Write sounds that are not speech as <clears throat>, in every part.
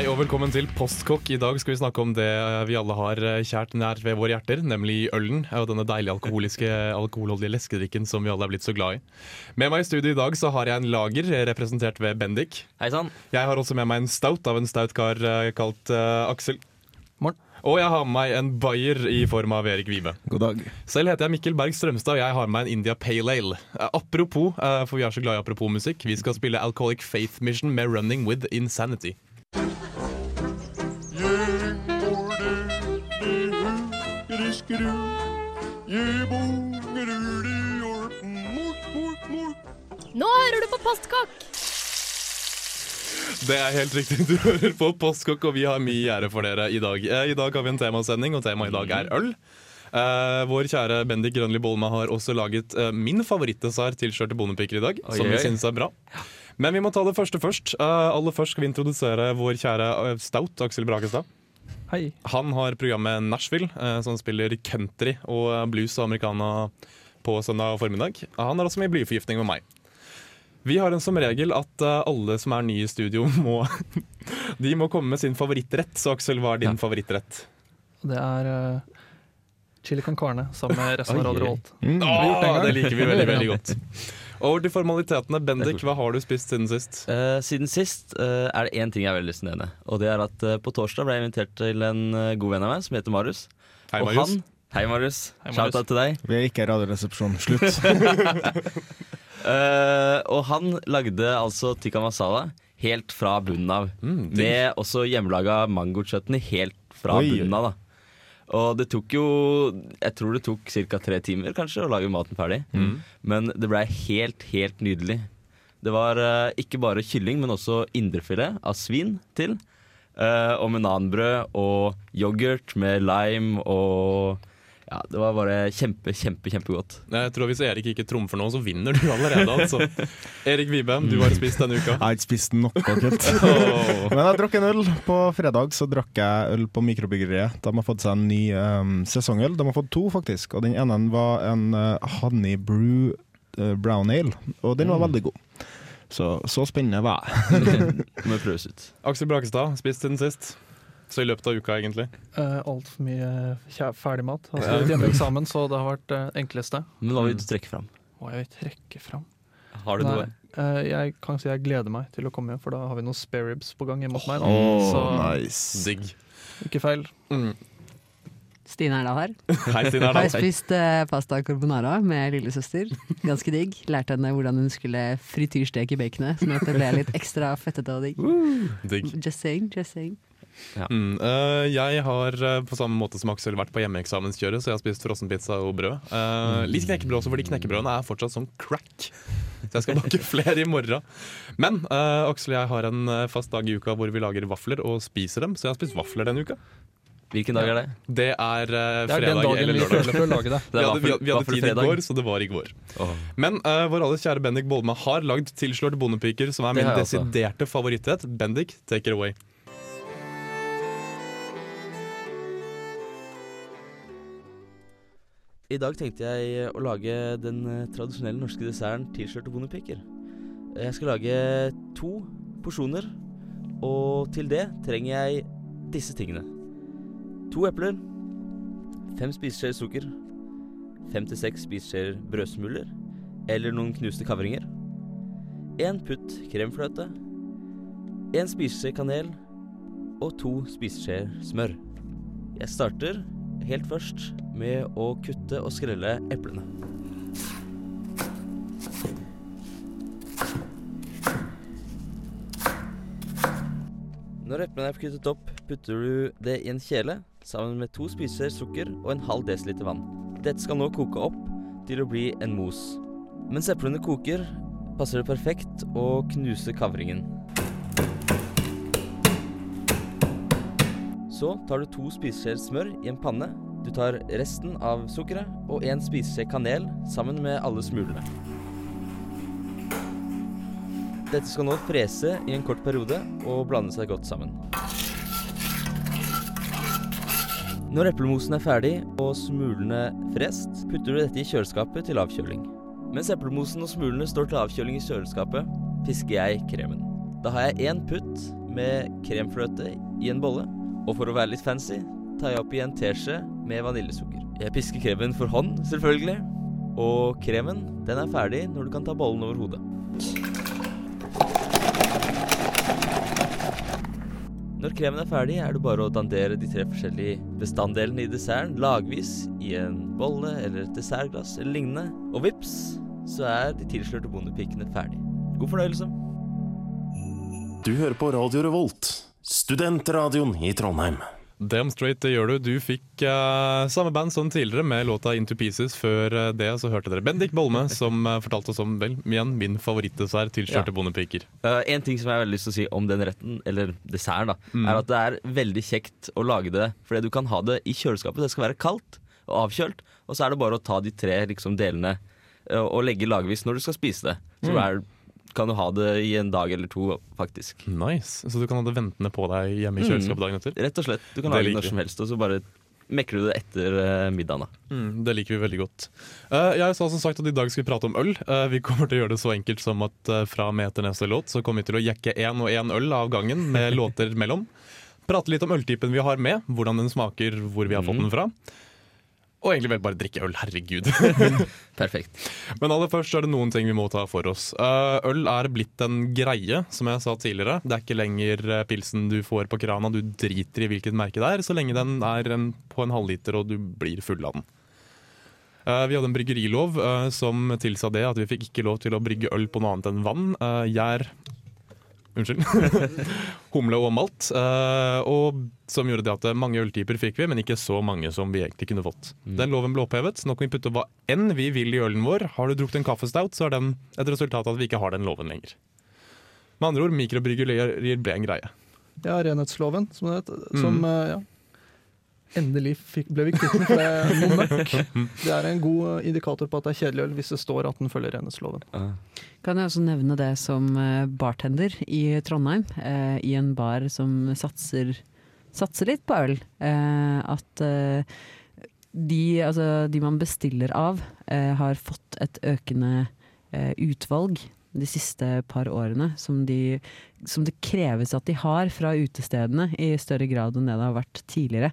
Hei og velkommen til Postkokk. I dag skal vi snakke om det vi alle har eh, kjært nær ved våre hjerter, nemlig ølen. Og denne deilige alkoholiske, alkoholholdige leskedrikken som vi alle er blitt så glad i. Med meg i studio i dag så har jeg en lager eh, representert ved Bendik. Hei sann. Jeg har også med meg en stout av en stout kar kalt uh, Aksel. Morgen. Og jeg har med meg en bayer i form av Erik Vibe. God dag. Selv heter jeg Mikkel Berg Strømstad, og jeg har med meg en India Pale Ale. Eh, apropos, eh, for vi er så glad i apropos musikk, vi skal spille Alcoholic Faith Mission med Running With Insanity. Postkokk! Det er helt riktig, du hører på Postkokk, og vi har mye gjerde for dere i dag. Eh, I dag har vi en temasending, og temaet i dag er øl. Uh, vår kjære Bendik Grønli Bolma har også laget uh, min favorittdessert tilskjørte bondepiker i dag, Oi, som vi synes er bra. Men vi må ta det første først. Uh, aller først skal vi introdusere vår kjære Stout, Aksel Brakestad. Hei. Han har programmet Nashville, eh, som spiller country og blues og americana på søndag formiddag. Han har også mye blyforgiftning med meg. Vi har en som regel at eh, alle som er nye i studio, <laughs> må, de må komme med sin favorittrett. Så Aksel, hva er din Ja. favorittrett? Det er uh, chili con carne sammen med resten av Radio oi. Mm. Oh, det det liker vi veldig veldig godt. <laughs> Over til formalitetene. Bendik, hva har du spist siden sist? Uh, siden sist uh, er det én ting jeg er veldig lyst til å nevne. Og det er at på torsdag ble jeg invitert til en god venn av meg som heter Marius. Hei, og han Hei, Marius. Hei, Marius. Shout-out til deg. Vi er ikke Radioresepsjonen. Slutt. <laughs> Eh, og han lagde altså tikka masala helt fra bunnen av. Mm, med også hjemmelaga mangochutney helt fra Oi, bunnen av. da. Og det tok jo Jeg tror det tok ca. tre timer kanskje å lage maten ferdig. Mm. Men det blei helt, helt nydelig. Det var uh, ikke bare kylling, men også indrefilet av svin til. Uh, og med nanbrød og yoghurt med lime og Ja, det var bare kjempe, kjempe, kjempegodt. Jeg tror Hvis Erik ikke trumfer nå, så vinner du allerede. Altså. <laughs> Erik Vibem, du har spist denne uka. Jeg har ikke spist noe kult. <laughs> Men jeg drakk en øl. På fredag så drakk jeg øl på mikrobryggeriet. De har fått seg en ny um, sesongøl. De har fått to, faktisk. Og Den ene var en uh, honey brew uh, brown ale, og den var veldig god. Så, så spennende var jeg. <laughs> Må prøves ut. Aksel Brakestad, spist siden sist. Så i løpet av uka, egentlig. Uh, Altfor mye ferdigmat. Har ja. hjemmeeksamen, så det har vært det enkleste. Men hva vil du trekke fram? Hva jeg vil trekke fram? Har du noe? Uh, jeg kan si jeg gleder meg til å komme hjem, for da har vi noen spare ribs på gang hjemme hos meg. Da. Oh, så nice. Digg. ikke feil. Mm. Stine da her. Hei, Stine <laughs> Har jeg Erdal. spist uh, pasta carbonara med lillesøster. Ganske digg. Lærte henne hvordan hun skulle frityrsteke baconet, sånn at det ble litt ekstra fettete og digg. Digg. Just saying, just saying. Mm, uh, jeg har eh, på samme måte som Aksel vært på hjemmeeksamenskjøret, så jeg har spist frossenpizza og brød. Uh, litt knekkebrød også, fordi knekkebrødene er fortsatt som crack. Så jeg skal bake <laughs> flere i morgen. Men uh, Aksel og jeg har en fast dag i uka hvor vi lager vafler og spiser dem, så jeg har spist vafler denne uka. Hvilken dag er det? Det er eh, Det er den fredag dagen eller vi lørdag. å lage det. <laughs> Det Vi hadde, vi, vi hadde tid i går, så det var i går. Oh. Men uh, vår alles kjære Bendik Bolme har lagd tilslørte bondepiker, som er min desiderte favorittrett. Bendik, take it away. I dag tenkte jeg å lage den eh, tradisjonelle norske desserten tilskjørte bondepiker. Jeg skal lage to porsjoner, og til det trenger jeg disse tingene. To epler, fem spiseskjeer sukker, fem til seks spiseskjeer brødsmuler eller noen knuste kavringer, en putt kremfløte, en spiseskje kanel og to spiseskjeer smør. Jeg starter helt først med å kutte og skrelle eplene. Når eplene er kuttet opp, putter du det i en kjele sammen med to spiser sukker og en halv desiliter vann. Dette skal nå koke opp til å bli en mos. Mens eplene koker, passer det perfekt å knuse kavringen. Så tar du to spiseskjeer smør i en panne. Du tar resten av sukkeret og en spiseskje kanel sammen med alle smulene. Dette skal nå frese i en kort periode og blande seg godt sammen. Når eplemosen er ferdig og smulene frest, putter du dette i kjøleskapet til avkjøling. Mens eplemosen og smulene står til avkjøling i kjøleskapet, pisker jeg kremen. Da har jeg én putt med kremfløte i en bolle, og for å være litt fancy tar jeg oppi en teskje med vaniljesukker. Jeg pisker kremen for hånd, selvfølgelig. Og kremen den er ferdig når du kan ta bollen over hodet. Når kremen er ferdig, er det bare å dandere de tre forskjellige bestanddelene i desserten lagvis i en bolle eller et dessertglass eller lignende. Og vips, så er de tilslørte bondepikene ferdig. God fornøyelse. Du hører på Radio Revolt, studentradioen i Trondheim. Damn straight, det gjør du. Du fikk uh, samme band som tidligere med låta Into Pieces. Før uh, det så hørte dere Bendik Bolme, som uh, fortalte oss om vel, igjen, min favorittdessert, tilkjørte Ja. bondepiker. Uh, en ting som jeg har veldig lyst til å si om den retten, eller desserten, da, Mm. er at det er veldig kjekt å lage det. Fordi du kan ha det i kjøleskapet. Det skal være kaldt og avkjølt. Og så er det bare å ta de tre liksom, delene uh, og legge lagvis når du skal spise det. Så Mm. er, kan du ha det i en dag eller to, faktisk. Nice. Så du kan ha det ventende på deg hjemme i Mm. kjøleskapet dagen etter? Rett og slett. Du kan Det ha det når som helst, og så bare mekker du det etter uh, middagen. da. Mm, det liker vi veldig godt. Eh, jeg sa som sagt at i dag skal vi prate om øl. Eh, vi kommer til å gjøre det så enkelt som at fra med til neste låt så kommer vi til å jekke én og én øl av gangen med <laughs> låter mellom. Prate litt om øltypen vi har med, hvordan den smaker, hvor vi har fått den fra. Og egentlig vel bare drikke øl, herregud. <laughs> Perfekt. Men aller først er det noen ting vi må ta for oss. Eh, øl er blitt en greie, som jeg sa tidligere. Det er ikke lenger eh, pilsen du får på krana, du driter i hvilket merke det er, så lenge den er en, på en halvliter og du blir full av den. Eh, vi hadde en bryggerilov som tilsa det at vi fikk ikke lov til å brygge øl på noe annet enn vann, gjær Unnskyld. <laughs> Humle og malt. Uh, og som gjorde det at mange øltyper fikk vi, men ikke så mange som vi egentlig kunne fått. Den loven ble opphevet. Nå kan vi putte hva enn vi vil i ølen vår. Har du drukket en kaffestout, så er den et resultat av at vi ikke har den loven lenger. Med andre ord, mikrobryggerier ble en greie. Ja, renhetsloven, som det heter. Som eh, ja, endelig fikk, ble vi kvitt den, for det er noe møkk. <laughs> Det er en god eh, indikator på at det er kjedelig øl hvis det står at den følger renhetsloven. Kan jeg også nevne det som eh, bartender i Trondheim, eh, i en bar som satser, satser litt på øl. Eh, at eh, de, altså, de man bestiller av, eh, har fått et økende eh, utvalg de siste par årene, som, de, som det kreves at de har fra utestedene i større grad enn det det har vært tidligere.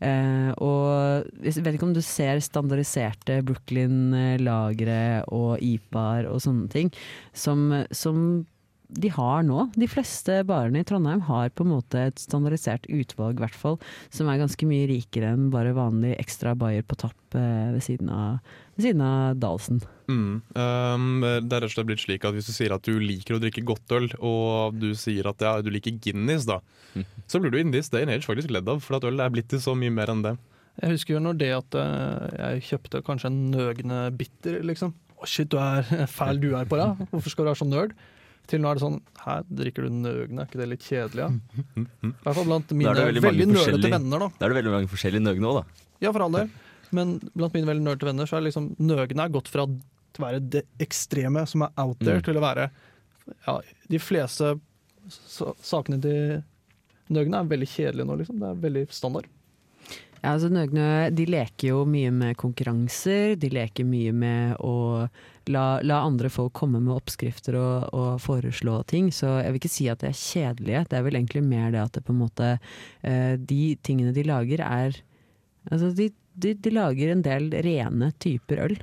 Eh, og jeg vet ikke om du ser standardiserte Brooklyn-lagre og IPA-er og sånne ting, som, som de har nå. De fleste barene i Trondheim har på en måte et standardisert utvalg, i hvert fall, som er ganske mye rikere enn bare vanlig ekstra bayer på tapp eh, ved siden av, ved siden av Dalsen. Mm. Um, det er rett og slett blitt slik at Hvis du sier at du liker å drikke godt øl, og du sier at ja, du liker Guinness, da, <laughs> så blir du in this day and age faktisk ledd av, for at øl er blitt til så mye mer enn det. Jeg husker jo når det at eh, jeg kjøpte kanskje en nøgne bitter, liksom. Å shit, du er <laughs> fæl du er på deg. Hvorfor skal du være så nerd? Til nå er det sånn Hæ, drikker du nøgne? Er ikke det litt kjedelig? Ja? I hvert fall blant mine veldig, veldig nølete venner, da. Da er det veldig mange forskjellige nøgne òg, da. Ja, for all del. Men blant mine veldig nølete venner så er liksom nøgne er gått fra å være det ekstreme som er out there, Mm. til å være ja, De fleste sakene til nøgne er veldig kjedelige nå, liksom. Det er veldig standard. Ja, altså Nøgnø de leker jo mye med konkurranser, de leker mye med å la, la andre folk komme med oppskrifter og, og foreslå ting. Så jeg vil ikke si at de er kjedelige, det er vel egentlig mer det at det på en måte eh, De tingene de lager er Altså de, de, de lager en del rene typer øl.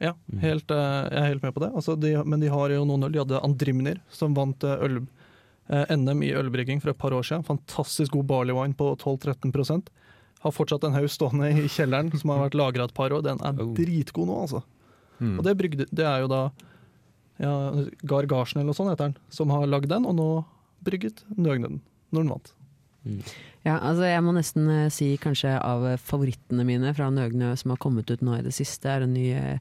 Ja, helt, eh, jeg er helt med på det. Altså, de, men de har jo noen øl. De hadde Andrimner, som vant eh, øl, NM i ølbrygging for et par år siden. Fantastisk god barley wine på 12-13 Har fortsatt en haug stående i kjelleren som har vært lagra et par år. Den er Oh. dritgod nå, altså. Mm. Og det, brygde, det er jo da ja, Gar Garsen eller noe sånt heter den, som har lagd den, og nå brygget Nøgneden, når den vant. Ja, altså jeg må nesten eh, si kanskje av favorittene mine fra Nøgnø som har kommet ut nå i det siste, er en ny, eh,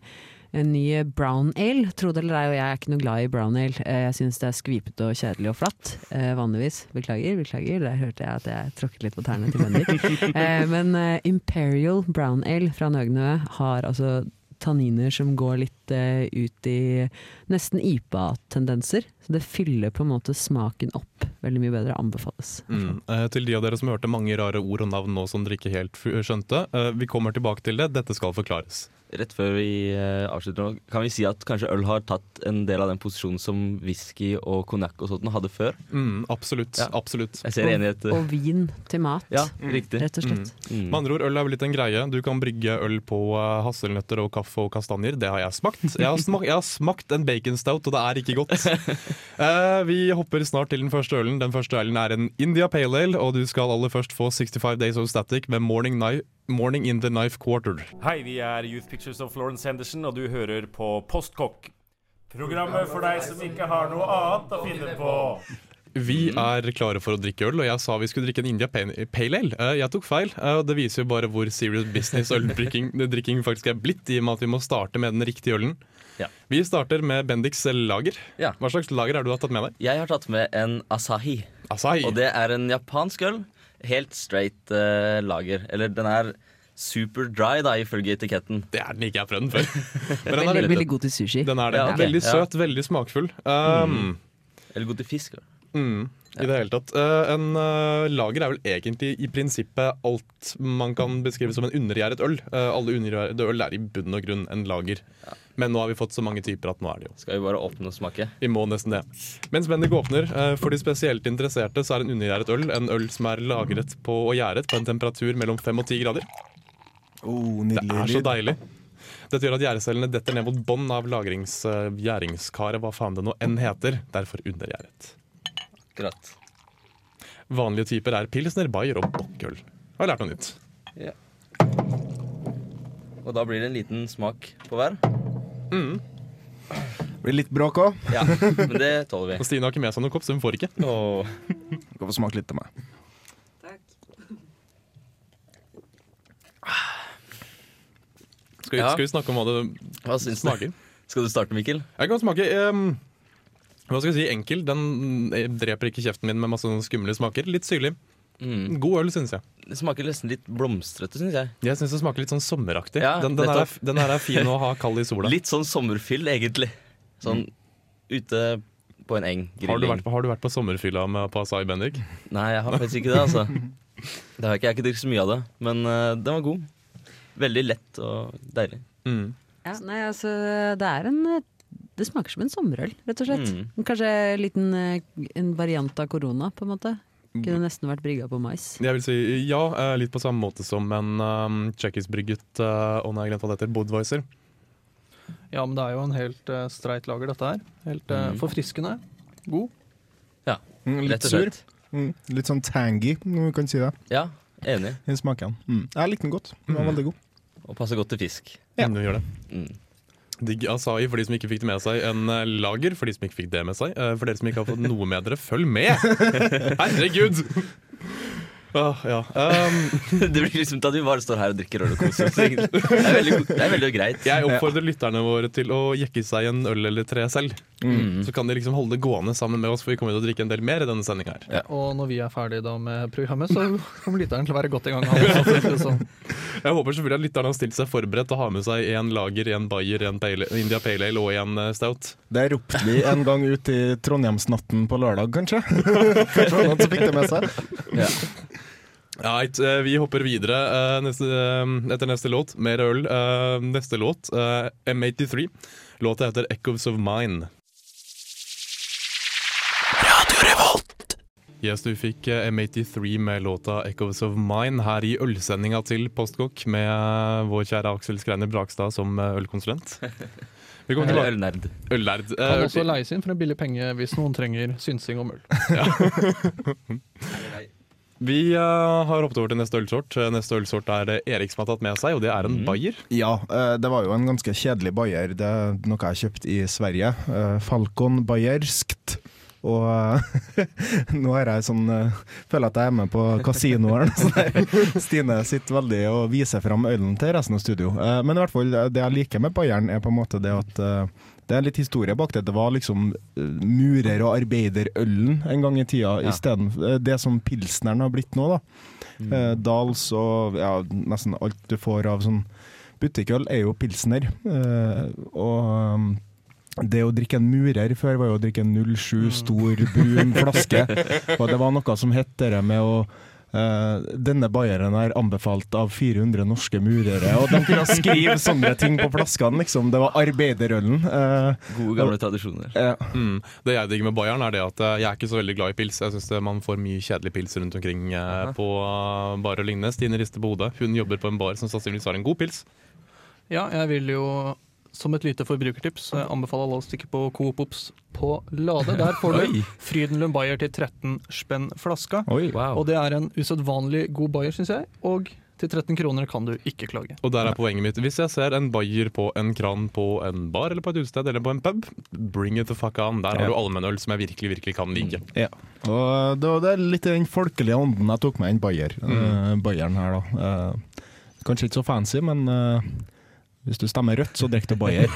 en ny brown ale. Tro det eller ei, og jeg er ikke noe glad i brown ale. Eh, Jeg syns det er skvipete og kjedelig og flatt. eh, Vanligvis. Beklager, beklager. Der hørte jeg at jeg tråkket litt på tærne til Bendik. <laughs> Eh, Men eh, Imperial brown ale fra Nøgnø har altså tanniner som går litt eh, ut i nesten IPA-tendenser. Så det fyller på en måte smaken opp veldig mye bedre. Anbefales. Mm. Eh, til de av dere som hørte mange rare ord og navn nå som dere ikke helt skjønte, eh, vi kommer tilbake til det. Dette skal forklares. Rett før vi eh, avslutter nå, kan vi si at kanskje øl har tatt en del av den posisjonen som whisky og konjakk og sånt hadde før? Mm, absolutt. Ja. absolutt. Jeg ser enighet. Og vin til mat, Ja, riktig. rett og slett. Mm. Med andre ord, øl er blitt litt en greie. Du kan brygge øl på eh, hasselnøtter og kaffe og kastanjer. Det har jeg smakt. Jeg har smakt, jeg har smakt en baconstout, og det er ikke godt. <laughs> Eh, vi hopper snart til den første ølen. Den første ølen er en India Pale Ale, og du skal aller først få 65 Days of Static med Morning, Morning in the Knife Quarter. Hei, vi er Youth Pictures of Florence Henderson, og du hører på Postkokk. Programmet for deg som ikke har noe annet å finne på. Vi er klare for å drikke øl, og jeg sa vi skulle drikke en India Pale Ale. Eh, Jeg tok feil, eh, og det viser jo bare hvor serious business <laughs> øldrikking drikking faktisk er blitt, i og med at vi må starte med den riktige ølen. Ja. Vi starter med Bendix lager. Ja. Hva slags lager er det du har tatt med deg? Jeg har tatt med en Asahi, Asahi. og det er en japansk øl. Helt straight uh, lager. Eller den er super dry, da, ifølge etiketten. Det er den ikke, jeg har prøvd den før. <laughs> Men den er Veldig, veldig, veldig god til sushi. den er det. Ja, okay. Veldig Ja. søt, veldig smakfull. Um, Eller god til fisk. mm, I det hele tatt. Eh, en eh, lager er vel egentlig i prinsippet alt man kan beskrive som en undergjæret øl. Eh, alle undergjærede øl er i bunn og grunn en lager. Men nå har vi fått så mange typer at nå er det jo Skal vi bare åpne og smake? Vi må nesten det. Mens Bendik åpner, for de spesielt interesserte, så er en undergjæret øl en øl som er lagret på og gjæret på en temperatur mellom 5 og 10 grader. Oh, Det er så deilig. Dette gjør at gjærecellene detter ned mot bånn av lagringsgjæringskaret, hva faen det nå enn heter. Derfor undergjæret. Akkurat. Vanlige typer er pilsner, bayer og bokkøl. Har lært noe nytt. Ja. Og da blir det en liten smak på hver. Mm. Blir litt bråk òg. Ja, men det tåler <laughs> Og vi. Stine har ikke med seg noen kopp, så hun får ikke. Åh. kan få smake litt av meg. Skal vi, Ja. skal vi snakke om hva det Hva syns du? smaker? Skal du starte, Mikkel? Jeg kan smake ehm, Hva skal jeg si, enkel. Den eh, dreper ikke kjeften min med masse skumle smaker. Litt syrlig. Mm. God øl, syns jeg. Det smaker nesten litt blomstrete, syns jeg. Jeg syns det smaker litt sånn sommeraktig. Ja, den, den, er, den her er fin å ha kald i <laughs> sola. Litt sånn sommerfyll, egentlig. Sånn ute på en eng. Har du, på, har du vært på sommerfylla med på Asai Bendik? Nei, jeg har faktisk ikke det, altså. <laughs> Det har jeg ikke, jeg har ikke drukket så mye av det, men uh, den var god. Veldig lett og deilig. Mm. Ja, nei, altså, det er en Det smaker som en sommerøl, rett og slett. Mm. Kanskje en liten eh, en variant av korona, på en måte. Kunne nesten vært brygga på mais. Jeg vil si ja, eh, litt på samme måte som en um, tsjekkiskbrygget uh, Å nei, jeg glemte hva det heter. Budweiser. Ja, men det er jo en helt uh, streit lager, dette her. Helt uh, Mm. forfriskende. God. Mm, litt sur. Mm, litt sånn tangy, om vi kan si det. Ja, enig. I smaken. Mm. Jeg likte den godt. Den var Mm. veldig god. Og passer godt til fisk. Ja. Mm, du gjør det. Digg Asai for de som ikke fikk det med seg. En eh, lager for de som ikke fikk det med seg. Eh, For dere som ikke har fått noe med dere, følg med! <laughs> Herregud! Åh, ja. Um, <laughs> det blir liksom til at vi bare står her og drikker øl og koser oss. Det er veldig, det er veldig greit. jeg oppfordrer lytterne våre til å jekke seg en øl eller tre selv. Mm. Så kan de liksom holde det gående sammen med oss, for vi kommer til å drikke en del mer i denne sendinga her. Og når vi er ferdige da med programmet, så <laughs> kommer lytteren til å være godt i gang. <laughs> Sånn. Jeg håper selvfølgelig at lytterne har stilt seg forberedt og har med seg en lager, en bayer, en pale, India Pale Ale og en eh, stout. Det ropte vi en gang ut i Trondheimsnatten på lørdag, kanskje. Kanskje noen som fikk det med seg. Ja. Right, eh, vi hopper videre eh, neste, eh, etter neste låt. Mer øl. Eh, Neste låt, eh, M83. Låta heter 'Echoes of Mine'. Yes, du fikk eh, M83 med låta 'Echoes of Mine' her i ølsendinga til Postkokk med vår kjære Aksel Skreiner Brakstad som ølkonsulent. Ølnerd. tilbake ølnerd. Kan også leies inn for en billig penge hvis noen trenger synsing om øl. <laughs> Vi eh, har hoppet over til neste ølsort. Eh, Neste ølsort er det Erik som har tatt med seg, og det er en Mm. Bayer. Ja, eh, det var jo en ganske kjedelig bayer. Det er noe jeg kjøpte i Sverige. Eh, Falcon Bayerskt. Og <laughs> nå er jeg sånn eh, Føler at jeg er med på kasinoen. <laughs> Stine sitter veldig og viser fram øynene til resten av studio. Eh, Men i hvert fall, det jeg liker med Bayern, er på en måte det at eh, det er litt historie bak det. Det var liksom eh, murer- og arbeiderølen en gang i tida, Ja. isteden eh, det som pilsneren har blitt nå. da. Eh, Dals og ja, nesten alt du får av sånn butikkøl, er jo pilsner. Eh, og det å drikke en murer før var jo å drikke en 07 stor, brun flaske. <laughs> Og det var noe som het det med å Uh, denne bayeren er anbefalt av 400 norske murere. Og de kunne skrive <laughs> sånne ting på flaskene, liksom. Det var arbeiderølen. Uh, Gode, gamle tradisjoner. Uh. Mm. Det jeg digger med bayeren, er det at eh, jeg er ikke så veldig glad i pils. Jeg syns man får mye kjedelig pils rundt omkring på uh, bar og lignende. Stine rister på hodet. Hun jobber på en bar som sannsynligvis har en god pils. Ja, jeg vil jo som et lite forbrukertips så jeg anbefaler alle å stikke på Coop Ops på Lade. Der får du Frydenlund Bayer til 13 spenn flaska. oi. Wow. Og det er en usedvanlig god Bayer, syns jeg. Og til 13 kroner kan du ikke klage. Og der er poenget mitt. Hvis jeg ser en Bayer på en kran på en bar eller på et utested eller på en pub, bring it the fuck on. Der har du allmennøl som jeg virkelig, virkelig kan like. Ja. Og det, var- det er litt i den folkelige ånden jeg tok med en Bayer. eh, Bayeren her, da. Eh, kanskje ikke så fancy, men eh, hvis du stemmer rødt, så drikker du Bayer.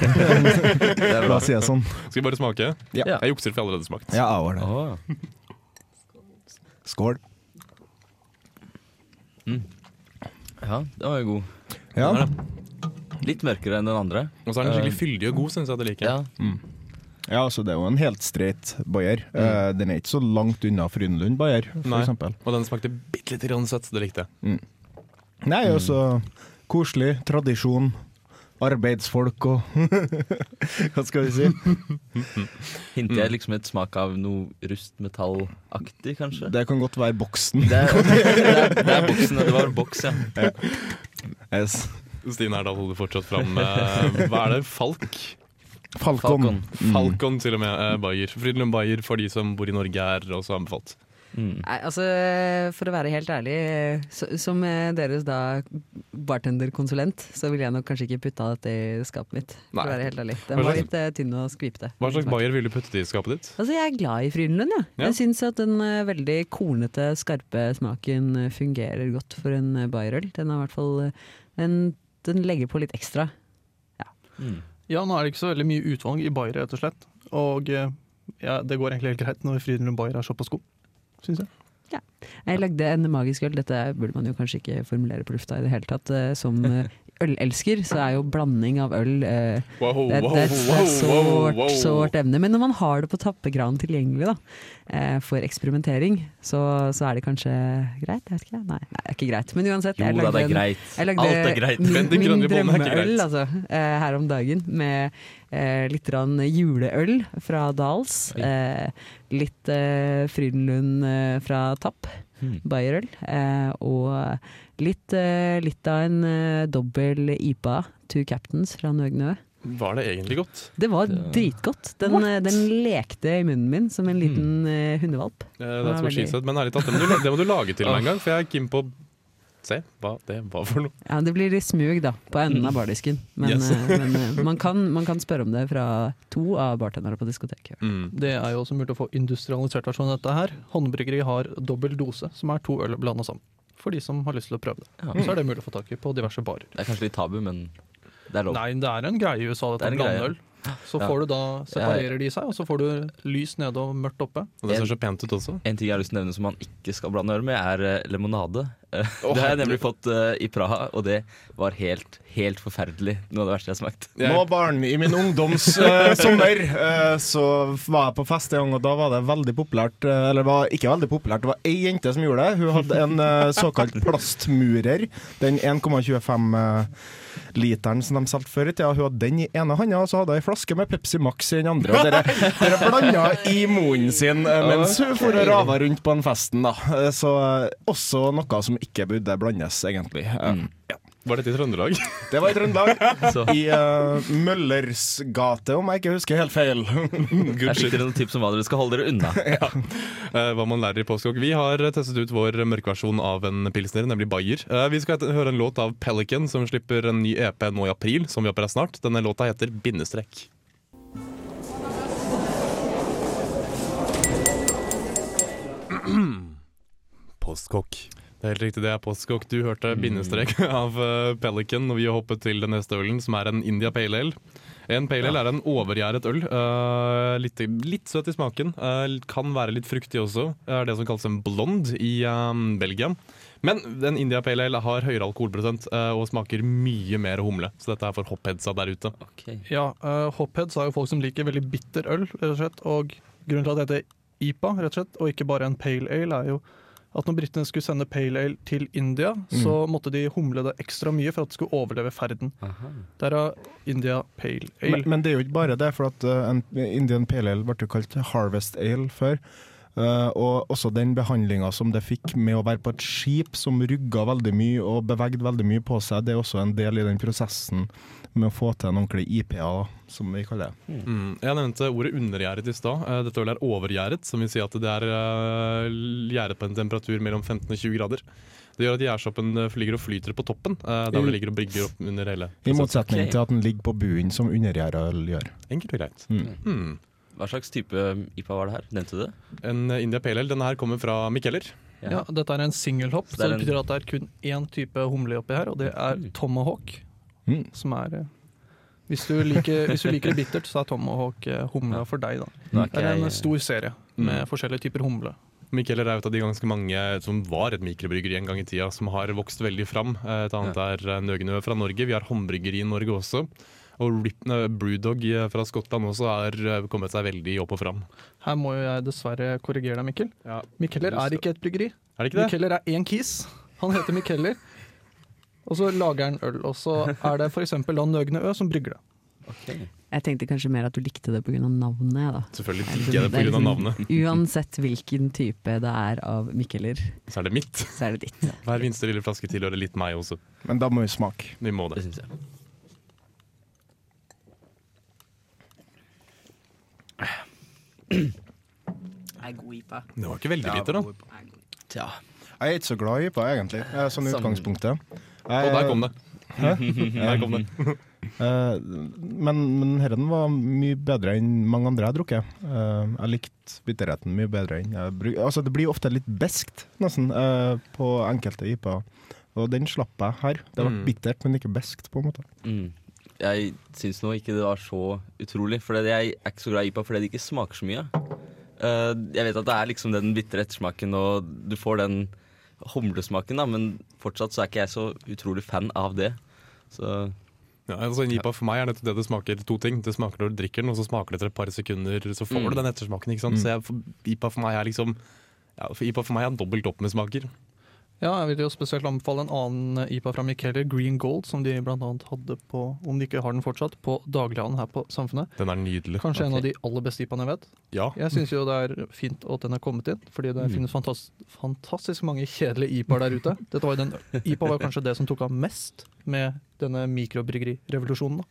<laughs> La oss si det sånn. Skal vi bare smake? Ja. Jeg jukser, for jeg har allerede smakt. Ja, jeg har det. Åh. Skål. Ja, den var jo god. Ja. Den er. Litt mørkere enn den andre. Og så er den skikkelig fyldig og god, syns jeg det liker. Ja. ja, altså det er jo en helt streit Bayer. Eh, den er ikke så langt unna Frydenlund Bayer, eksempel. Og den smakte bitte lite grann søtt. Det likte jeg. Nei, altså koselig, tradisjon, arbeidsfolk og <laughs> Hva skal vi si? <laughs> Hinter jeg liksom et smak av noe rustmetallaktig, kanskje? Det kan godt være boksen. Det er, <laughs> det er, det er boksen. Det var boks, ja. Yes. Stine Herdal holder fortsatt fram eh, Hva er det? Falk? Falcon. Falcon. Mm. Falcon til og med. eh, Bayer. Frydenlund Bayer for de som bor i Norge, er også anbefalt. Mm. Nei, altså, for å være helt ærlig, så, som eh, deres da bartenderkonsulent, så ville jeg nok kanskje ikke putta dette i skapet mitt. For Nei. å være helt ærlig. Den var litt eh, tynn og skvipete. Hva slags Bayer vil du putte i skapet ditt? Altså, jeg er glad i Frydenlund, ja. Ja. Jeg syns at den eh, veldig kornete, skarpe smaken fungerer godt for en Bayerøl. Den har i hvert fall den, den legger på litt ekstra. Mm. Ja, nå er det ikke så veldig mye utvalg i Bayer, rett og slett. Og ja, det går egentlig helt greit når Frydenlund Bayer er såpass god, syns jeg. Ja. Jeg lagde en magisk øl, dette burde man jo kanskje ikke formulere på lufta i det hele tatt. eh, Som eh, ølelsker så er jo blanding av øl eh, Wow, det, det, det er sårt, sårt emne. Men når man har det på tappekranen tilgjengelig da, eh, for eksperimentering, så, så er det kanskje greit? Jeg vet ikke. Nei, nei, det er ikke greit. Men uansett. Jo jeg da, lagde det er en- greit. Jeg lagde Alt er greit. min, min er drømmeøl altså, eh, her om dagen, med eh, litt juleøl fra Dals. Eh, litt eh, Frydenlund eh, fra Tapp, Mm. Bayerøl. Eh, og litt, eh, litt av en eh, dobbel IPA, Two Captains fra Nøgnø. Var det egentlig godt? Det var dritgodt. Den, eh, den lekte i munnen min som en liten eh, hundevalp. Ja, that's what she said. Men ærlig talt, det må, du, det må du lage til <laughs> meg en gang, for jeg er keen på å se hva det var for noe. Ja, Det blir litt smug da, på enden av bardisken. Men, Yes. men man, kan, man kan spørre om det fra to av bartenderne på diskoteket. Mm. Det er jo også mulig å få industrialisert versjon av dette her. Håndbryggeri har dobbel dose, som er to øl blanda sammen. For de som har lyst til å prøve det. Ja. Så er det mulig å få tak i på diverse barer. Det er kanskje litt tabu, men det er lov. Nei, det er en greie i USA, Det er dette en greie. blandeøl. Så Ja. får du da, separerer de seg, og så får du lys nede og mørkt oppe. Og det ser så pent ut også. En ting jeg har lyst til å nevne som man ikke skal blande øl med, er eh, lemonade. Eh, <laughs> det har jeg nemlig fått uh, i Praha, og det var helt, helt forferdelig. Noe av det verste jeg har smakt. Nå, barn, i min ungdoms uh, <laughs> sommer uh, så var jeg på fest en gang, og da var det veldig populært Eller var ikke veldig populært, det var ei jente som gjorde det. Hun hadde en såkalt plastmurer. Den 1,25 eh, literen som de solgte før i tida. Hun hadde den i ene handa, og så hadde hun ei flaske med Pepsi Max i den andre. <laughs> Og dere, dere blanda i munnen sin eh, mens hun for og rava rundt på den festen, da. Eh, Så eh, også noe som ikke burde blandes, egentlig. Mm. ja. Var dette i Trøndelag? Det var i Trøndelag. <laughs> I uh, Møllers gate, om jeg ikke husker helt feil. <laughs> Jeg fikk dere noen tips om hva dere skal holde dere unna. <laughs> ja. uh, hva man lærer i påskehogg. Vi har testet ut vår mørkversjon av en pilsner, nemlig Bayer. Uh, vi skal høre en låt av Pelican, som slipper en ny EP nå i april, som vi håper er snart. Denne låta heter 'Bindestrek'. <clears throat> Postkokk. Det er helt riktig, det er postkokk. Du hørte bindestrek <laughs> av eh, Pelican, når vi hoppet til den neste ølen, som er en India Pale Ale. En pale ale er en overgjæret øl. Uh, litt, litt søt i smaken. Uh, kan være litt fruktig også. Det er det som kalles en blond i um, Belgia. Men den India Pale Ale har høyere alkoholprosent uh, og smaker mye mer humle. Så dette er for hopheadsa der ute. Okay. Ja, uh, Hopheads er jo folk som liker veldig bitter øl, rett og slett. Og grunnen til at det heter IPA, rett og slett, og ikke bare en pale ale, er jo at når britene skulle sende pale ale til India, så måtte de humle det ekstra mye for at det skulle overleve ferden. Derav India pale ale. Men, men det er jo ikke bare det, for at uh, en Indian Pale Ale ble jo kalt Harvest Ale før. Uh, og også den behandlinga som det fikk med å være på et skip som rugga veldig mye og bevegde veldig mye på seg, det er også en del i den prosessen med å få til en ordentlig IPA, som vi kaller det. Mm. Jeg nevnte ordet undergjæret i stad. Eh, Dette ølet er overgjæret, som vil si at det er eh, gjæret på en temperatur mellom 15 og 20 grader. Det gjør at gjærsoppen eh, ligger og flyter på toppen, der hvor det ligger og brygger opp under hele I motsetning til at den ligger på bunnen, som undergjæra øl gjør. Enkelt og greit. Mm. Mm. Hva slags type IPA var det her? Nevnte du det? En India Pale Ale. Denne her kommer fra Mikkeller. Ja, dette er en singelhopp, Så så det betyr at det er kun én type humle oppi her, og det er Mm. tomahawk. Mm. Som er eh, hvis du, liker, hvis du liker det bittert, så er tomahawk eh, humla for deg, da. Det er en stor serie med Mm. forskjellige typer humle. Mikkel er et av de ganske mange som var et mikrobryggeri en gang i tida, som har vokst veldig fram. Eh, Et annet er Nøgenø fra Norge. Vi har håndbryggeri i Norge også. Og Rip, eh, Brewdog eh, fra Skottland også har eh, kommet seg veldig opp og fram. Her må jo jeg dessverre korrigere deg, Mikkel. Ja. Mikkeller er ikke et bryggeri. Er det ikke det? Mikkeller er én kis. Han heter Mikkeller. Og så lager han øl. Og så er det f.eks. da Nøgne Ø som brygger det. Okay. Jeg tenkte kanskje mer at du likte det pga. navnet. Da. Selvfølgelig Det er jeg det liksom- pga. det er navnet. <laughs> Uansett hvilken type det er av Mikkeler, Så er det mitt. så er det ditt. <laughs> Hver minste lille flaske tilhører litt meg også. Men da må vi smake. Vi må Det det. god IPA. Det var ikke veldig bitter, da. Ja. Jeg er ikke så glad i IPA, egentlig, sånn utgangspunktet. Og der kom det. Hæ? <laughs> Der kom det. Eh, men, men herren var mye bedre enn mange andre jeg har drukket. Eh, jeg likte bitterheten mye bedre enn jeg bruk... Altså, det blir ofte litt beskt, nesten, eh, på enkelte IPA. Og den slapp jeg her. Det var Mm. bittert, men ikke beskt, på en måte. Mm. Jeg syns nå ikke det var så utrolig, for jeg er ikke så glad i IPA fordi det ikke smaker så mye. Eh, jeg vet at det er liksom den bitre ettersmaken, og du får den humlesmaken, da, men fortsatt så er ikke jeg så utrolig fan av det. Så Ja, altså En IPA for meg er nettopp det det smaker to ting. Det smaker når du drikker den, og så smaker det etter et par sekunder. Så får Mm. du den ettersmaken. ikke sant? Så jeg, for, IPA for meg er liksom ja, for IPA for meg er dobbelt opp med smaker. Ja, jeg vil jo spesielt anbefale en annen IPA fra Mikkeller, Green Gold, som de annet hadde på, om de ikke har den fortsatt, på daglighandelen her på Samfunnet. Den er nydelig. Kanskje en av de aller beste IPA-ene jeg vet. Ja. Jeg syns jo det er fint at den er kommet inn, fordi det Mm. finnes fantas fantastisk mange kjedelige IPA-er der ute. Dette var jo den, IPA var kanskje det som tok av mest med denne mikrobryggerirevolusjonen. da.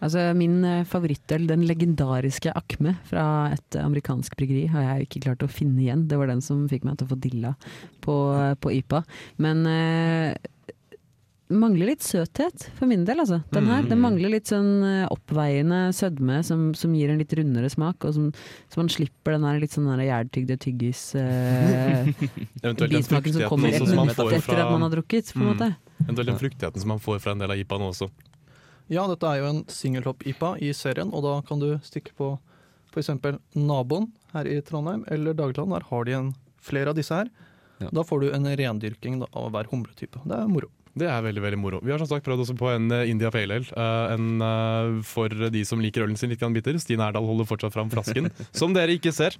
Altså, min eh, favorittøl, den legendariske Akme fra et amerikansk bryggeri, har jeg ikke klart å finne igjen. Det var den som fikk meg til å få dilla på, eh, på YPA. Men eh, mangler litt søthet, for min del, altså. Den her. Den Mm. mangler litt sånn eh, oppveiende sødme som, som gir en litt rundere smak, og som, så man slipper den der litt sånn gjærtygde tyggis eh, <laughs> bismaken som kommer etter, får etter at man har drukket, på en Mm. måte. eventuelt den fruktigheten som man får fra en del av IPA-en også. Ja, dette er jo en singelhopp-IPA i serien, og da kan du stikke på f.eks. naboen her i Trondheim eller Dageland. Der har de en, flere av disse her. Ja. Da får du en rendyrking da, av hver humletype. Det er moro. Det er veldig veldig moro. Vi har som sagt prøvd også på en eh, India Pale Ale. eh, en eh, for de som liker ølen sin litt bitter. Stine Erdal holder fortsatt fram flasken, <laughs> som dere ikke ser.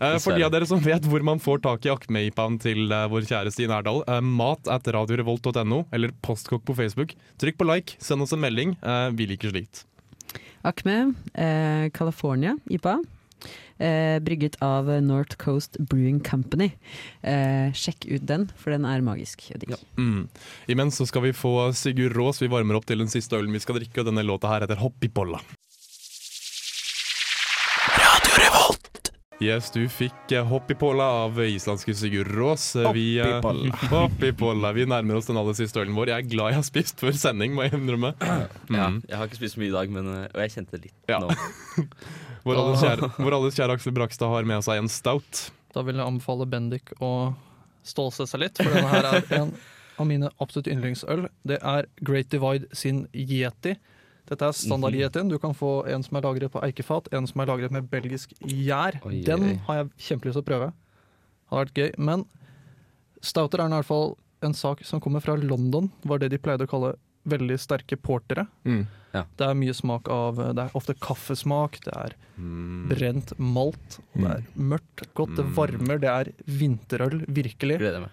Eh, for de av dere som vet hvor man får tak i Akme-IPA-en til vår kjære Stine Erdal, mat at radiorevolt.no eller Postkokk på Facebook. Trykk på like, send oss en melding. Eh, vi liker slikt. Akme, eh, California, IPA. Eh, brygget av North Coast Brewing Company. Eh, sjekk ut den, for den er magisk Ja. Mm. Imens så skal vi få Sigurd Rås. Vi varmer opp til den siste ølen vi skal drikke, og denne låta her heter Hoppipolla. Yes, du fikk eh, Hoppipolla av islandske Sigurd Rås. Eh, Vi, eh, Hoppipolla. <laughs> Hoppipolla. Vi nærmer oss den aller siste ølen vår. Jeg er glad jeg har spist før sending, må jeg innrømme. <clears throat> ja, Mm. jeg har ikke spist mye i dag, men, eh, og jeg kjente det litt Ja. nå. <laughs> Vår alles kjære, vår alles kjære Aksel Brakstad har med seg en stout. Da vil jeg anbefale Bendik å stålse seg litt, for denne her er en av mine absolutt yndlingsøl. Det er Great Divide sin Yeti. Dette er standard Yetien. Du kan få en som er lagret på eikefat, en som er lagret med belgisk gjær. Den har jeg kjempelyst til å prøve. Har vært gøy. Men stouter er i hvert fall en sak som kommer fra London. var det de pleide å kalle veldig sterke portere. Mm. Det er mye smak av Det er ofte kaffesmak, det er Mm. brent malt, det er mørkt, godt, det Mm. varmer, det er vinterøl, virkelig. Gleder meg.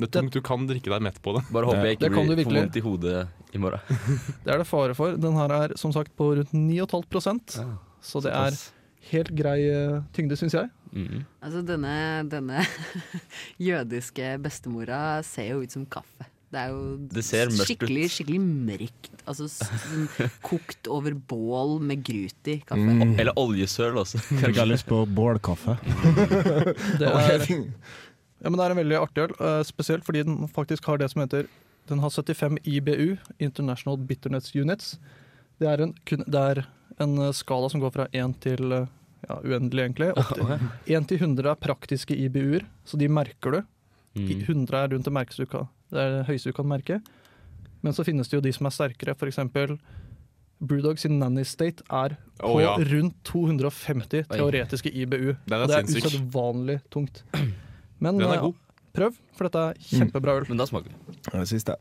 Det er tungt, du kan drikke deg mett på det. Bare håper jeg Det ikke blir for virkelig. vondt i hodet i morgen. <laughs> Det er det fare for. Den her er som sagt på rundt 9,5% så det er helt grei eh, tyngde, syns jeg. Mhm. Altså denne, denne <laughs> jødiske bestemora ser jo ut som kaffe. Det er jo Det ser mørkt ut. skikkelig, skikkelig mørkt. Altså s- sånn <laughs> kokt over bål med grut i kaffe. Mm. Eller oljesøl også. Fikk jeg lyst på bålkaffe. Det er, ja, men det er en veldig artig øl, eh, spesielt fordi den faktisk har det som heter Den har 75 IBU, International Bitterness Units. Det er en, det er en eh, skala som går fra 1 til eh, ja, uendelig, egentlig. Opp <laughs> til 1 til 100 er praktiske IBU-er, så de merker du. I- Mm. 100 er rundt det merkeste du kan. Det er det høyeste du kan merke. Men så finnes det jo de som er sterkere. Eksempel Brewdog sin Nanny State er på oh, ja. rundt 250 teoretiske IBU. Det er det er usedvanlig tungt. Men Den er eh, god. prøv, for dette er kjempebra øl. Men da smaker det. Det siste.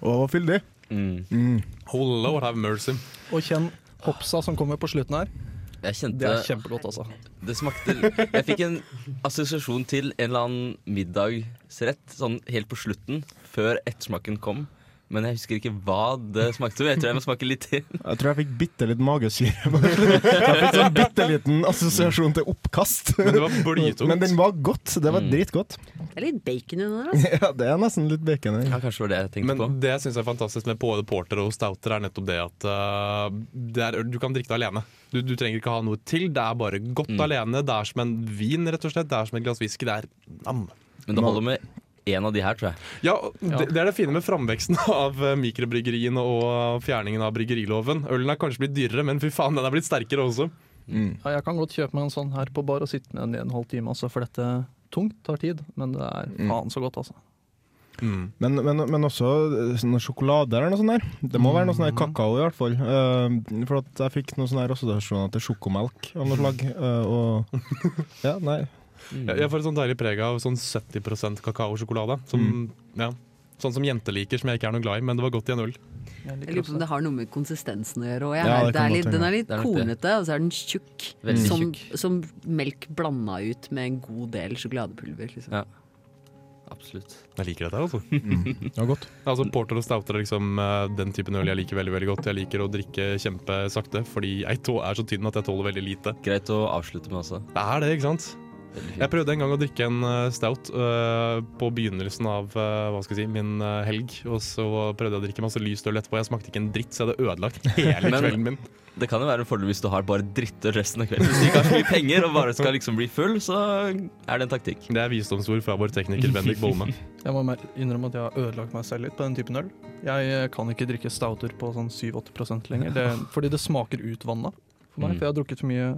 Og fyldig. Mm. Mm. Oh lord have mercy. Og kjenn hopsa som kommer på slutten her. Jeg kjente Det er kjempegodt, altså. Det smakte Jeg fikk en assosiasjon til en eller annen middagsrett sånn helt på slutten, før ettersmaken kom. Men jeg husker ikke hva det smakte. Jeg tror jeg må smake litt til. <laughs> Jeg tror jeg fikk bitte litt magesyre. Jeg fikk sånn bitte liten assosiasjon til oppkast. Men det var blytungt. Men den var godt. Det var Mm. dritgodt. Det er litt bacon under der, altså. Ja, det er nesten litt bacon i. Ja, kanskje det var det jeg tenkte Men på. det jeg syns er fantastisk med både porter og stouter, er nettopp det at uh, det er, du kan drikke det alene. Du, du trenger ikke ha noe til. Det er bare godt Mm. alene. Det er som en vin, rett og slett. Det er som et glass whisky. Det er nam. Men det holder med én av de her, tror jeg. Ja, det, det er det fine med framveksten <laughs> av eh, mikrobryggeriene og fjerningen av bryggeriloven. Ølen er kanskje blitt dyrere, men fy faen, den er blitt sterkere også. Mm. Ja, jeg kan godt kjøpe meg en sånn her på bar og sitte med den i en halv time, altså, for dette tungt, tar tid. Men det er Mm. faen så godt, altså. Mm. Men, men, men også eh, sånn sjokolade eller noe sånt der. Det må være noe sånn der kakao i hvert fall. Uh, for at jeg fikk noen sånne assosiasjoner til sjokomelk av noe slag. Uh, og <laughs> ja, nei. Jeg, jeg får et sånn deilig preg av sånn 70% kakaosjokolade. Som, Mm. ja, sånn som jenter liker, som jeg ikke er noe glad i, men det var godt i en øl. Jeg lurer på om det har noe med konsistensen å gjøre. Ja, den er litt Det er det. kornete, og så er den tjukk. Veldig som, tjukk. som melk blanda ut med en god del sjokoladepulver. Liksom. Ja. Absolutt. Jeg liker dette, altså. <laughs> Mm. Det godt. Altså, Porter og stouter er liksom eh, den typen øl jeg liker veldig veldig godt. Jeg liker å drikke kjempesakte, fordi jeg tå- er så tynn at jeg tåler veldig lite. Greit å avslutte med også. Det er det, ikke sant? Jeg prøvde en gang å drikke en eh, stout uh, på begynnelsen av uh, hva skal jeg si, min uh, helg. Og så prøvde jeg å drikke masse lyst øl etterpå. Jeg smakte ikke en dritt, så jeg hadde ødelagt hele Men- kvelden min. Det kan jo være en fordel hvis du har bare drittøl resten av kvelden. Hvis du ikke har så mye penger og bare skal liksom bli full, så er det en taktikk. Det er visdomsord fra vår tekniker Bendik Bolme. <laughs> Jeg må innrømme at jeg har ødelagt meg selv litt på den typen øl. Jeg kan ikke drikke stouter på sånn 7-8 lenger, det, fordi det smaker utvanna for meg. Mm. For jeg har drukket for mye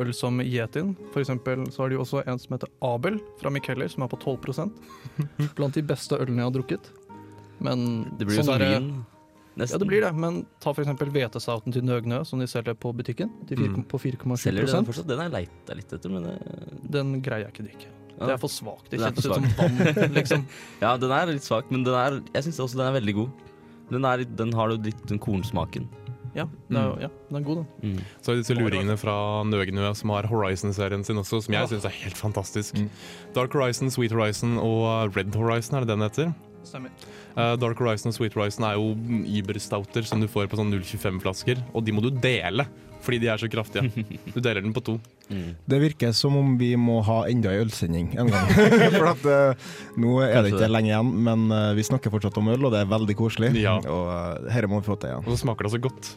øl som Yetin. For eksempel så har de også en som heter Abel fra Micheller, som er på 12% <laughs> Blant de beste ølene jeg har drukket. Men Det blir jo sånn som derre- vin. Nesten. Ja, det blir det, men ta for eksempel hvetestouten til Nøgnø, som de selger på butikken, til fire- Mm. på 4,7 Selger den fortsatt? Den jeg leita litt etter, men det, Den greier jeg ikke å drikke. ja. Det er for svakt. Det kjennes ut som vann, liksom. <laughs> ja, den er litt svak, men den er, jeg syns også den er veldig god. Den, er, den har jo litt den kornsmaken. Ja, det er, ja, den er god, den. Mm. Så er disse luringene fra Nøgnø som har Horizon-serien sin også, som jeg Ja. syns er helt fantastisk. Mm. Dark Horizon, Sweet Horizon og Red Horizon, er det den heter? Stemmer. Uh, Dark Horizon og Sweet Horizon er jo Uber-stouter som du får på sånn 0,25-flasker, og de må du dele fordi de er så kraftige. Du deler den på to. Mm. Det virker som om vi må ha enda en ølsending en gang. <laughs> For at uh, nå er det ikke det. lenge igjen, men uh, vi snakker fortsatt om øl, og det er veldig koselig. Ja. Og uh, dette må vi få til igjen. Og så smaker det så godt.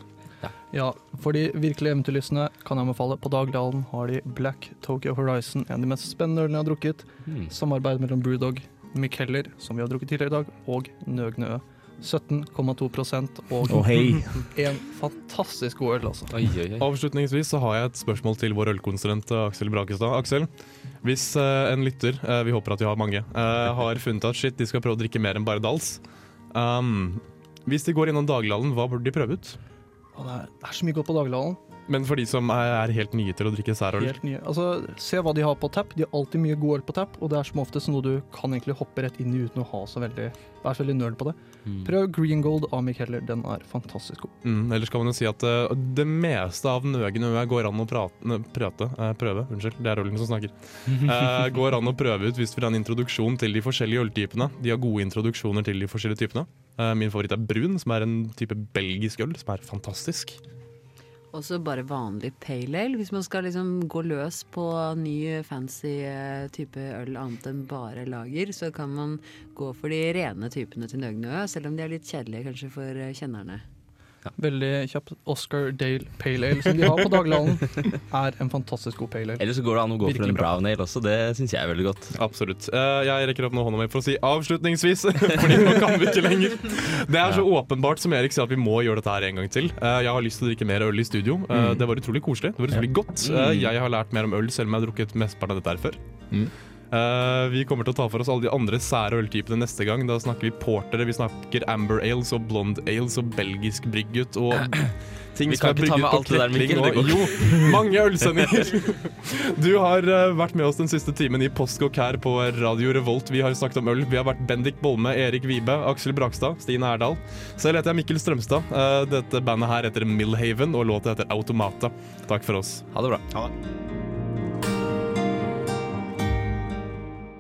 Ja, for de virkelig eventyrlystne kan jeg anbefale. På Dagdalen har de Black Tokyo Horizon, en av de mest spennende ølene jeg har drukket. Mm. Samarbeid mellom Brewdog, Mikkeller, som vi har drukket tidligere i dag, og Nøgnø. 17,2 og Å hei. <laughs> en fantastisk god øl, altså. Oi, oi, oi. Avslutningsvis så har jeg et spørsmål til vår ølkonsulent eh, Aksel Brakestad. Aksel, hvis uh, en lytter, uh, vi håper at vi har mange, uh, har funnet at shit, de skal prøve å drikke mer enn bare Dals. Um, hvis de går innom dagligdalen, hva burde de prøve ut? Det, er, det er så mye godt på Dagligdalen. Men for de som er, er helt nye til å drikke særøl. Helt nye. Altså, se hva de har på tapp. De har alltid mye god øl på tapp, og det er som oftest noe du kan egentlig hoppe rett inn i uten å ha så veldig, være så veldig nerd på det. Mm. Prøv Green Gold av Mick Heller. Den er fantastisk god. Mm, ellers kan man jo si at uh, det meste av Nøgen Ø går an å prate, ne, prøte, eh, prøve. Unnskyld, det er Rolling som snakker. uh, <laughs> går an å prøve ut hvis du vil ha en introduksjon til de forskjellige øltypene. De har gode introduksjoner til de forskjellige typene. Eh, min favoritt er brun, som er en type belgisk øl, som er fantastisk. Også bare vanlig pale ale. Hvis man skal liksom gå løs på ny fancy eh, type øl annet enn bare lager, så kan man gå for de rene typene til Nøgnø, selv om de er litt kjedelige kanskje for eh, kjennerne. Veldig kjapt. Oscar Dale Pale Ale, som de har på daglanden <laughs> er en fantastisk god pale ale. Eller så går det an å gå for Virkelig en bra. brown ale også. Det syns jeg er veldig godt. Absolutt. Eh, jeg rekker opp nå hånda mi for å si avslutningsvis, <laughs> fordi nå kan vi ikke lenger. Det er så åpenbart som Erik sier at vi må gjøre dette her en gang til. Eh, jeg har lyst til å drikke mer øl i studio. Eh, det var utrolig koselig. Det var utrolig godt. Eh, jeg har lært mer om øl, selv om jeg har drukket mesteparten av dette her før. Mm. Eh, vi kommer til å ta for oss alle de andre sære øltypene neste gang. Da snakker vi portere, vi snakker amber ales og blonde ales og belgisk brygget og <clears throat> ting Vi som kan er ikke ta brygget med på alt det der, Mikkel, og- Jo, mange ølsendinger. <laughs> Du har uh, vært med oss den siste timen i Postkokk her på Radio Revolt. Vi har snakket om øl. Vi har vært Bendik Bolme, Erik Vibe, Aksel Brakstad, Stine Erdal. Selv heter jeg Mikkel Strømstad. Uh, Dette bandet her heter Millhaven, og låta heter Automata. Takk for oss. Ha det bra.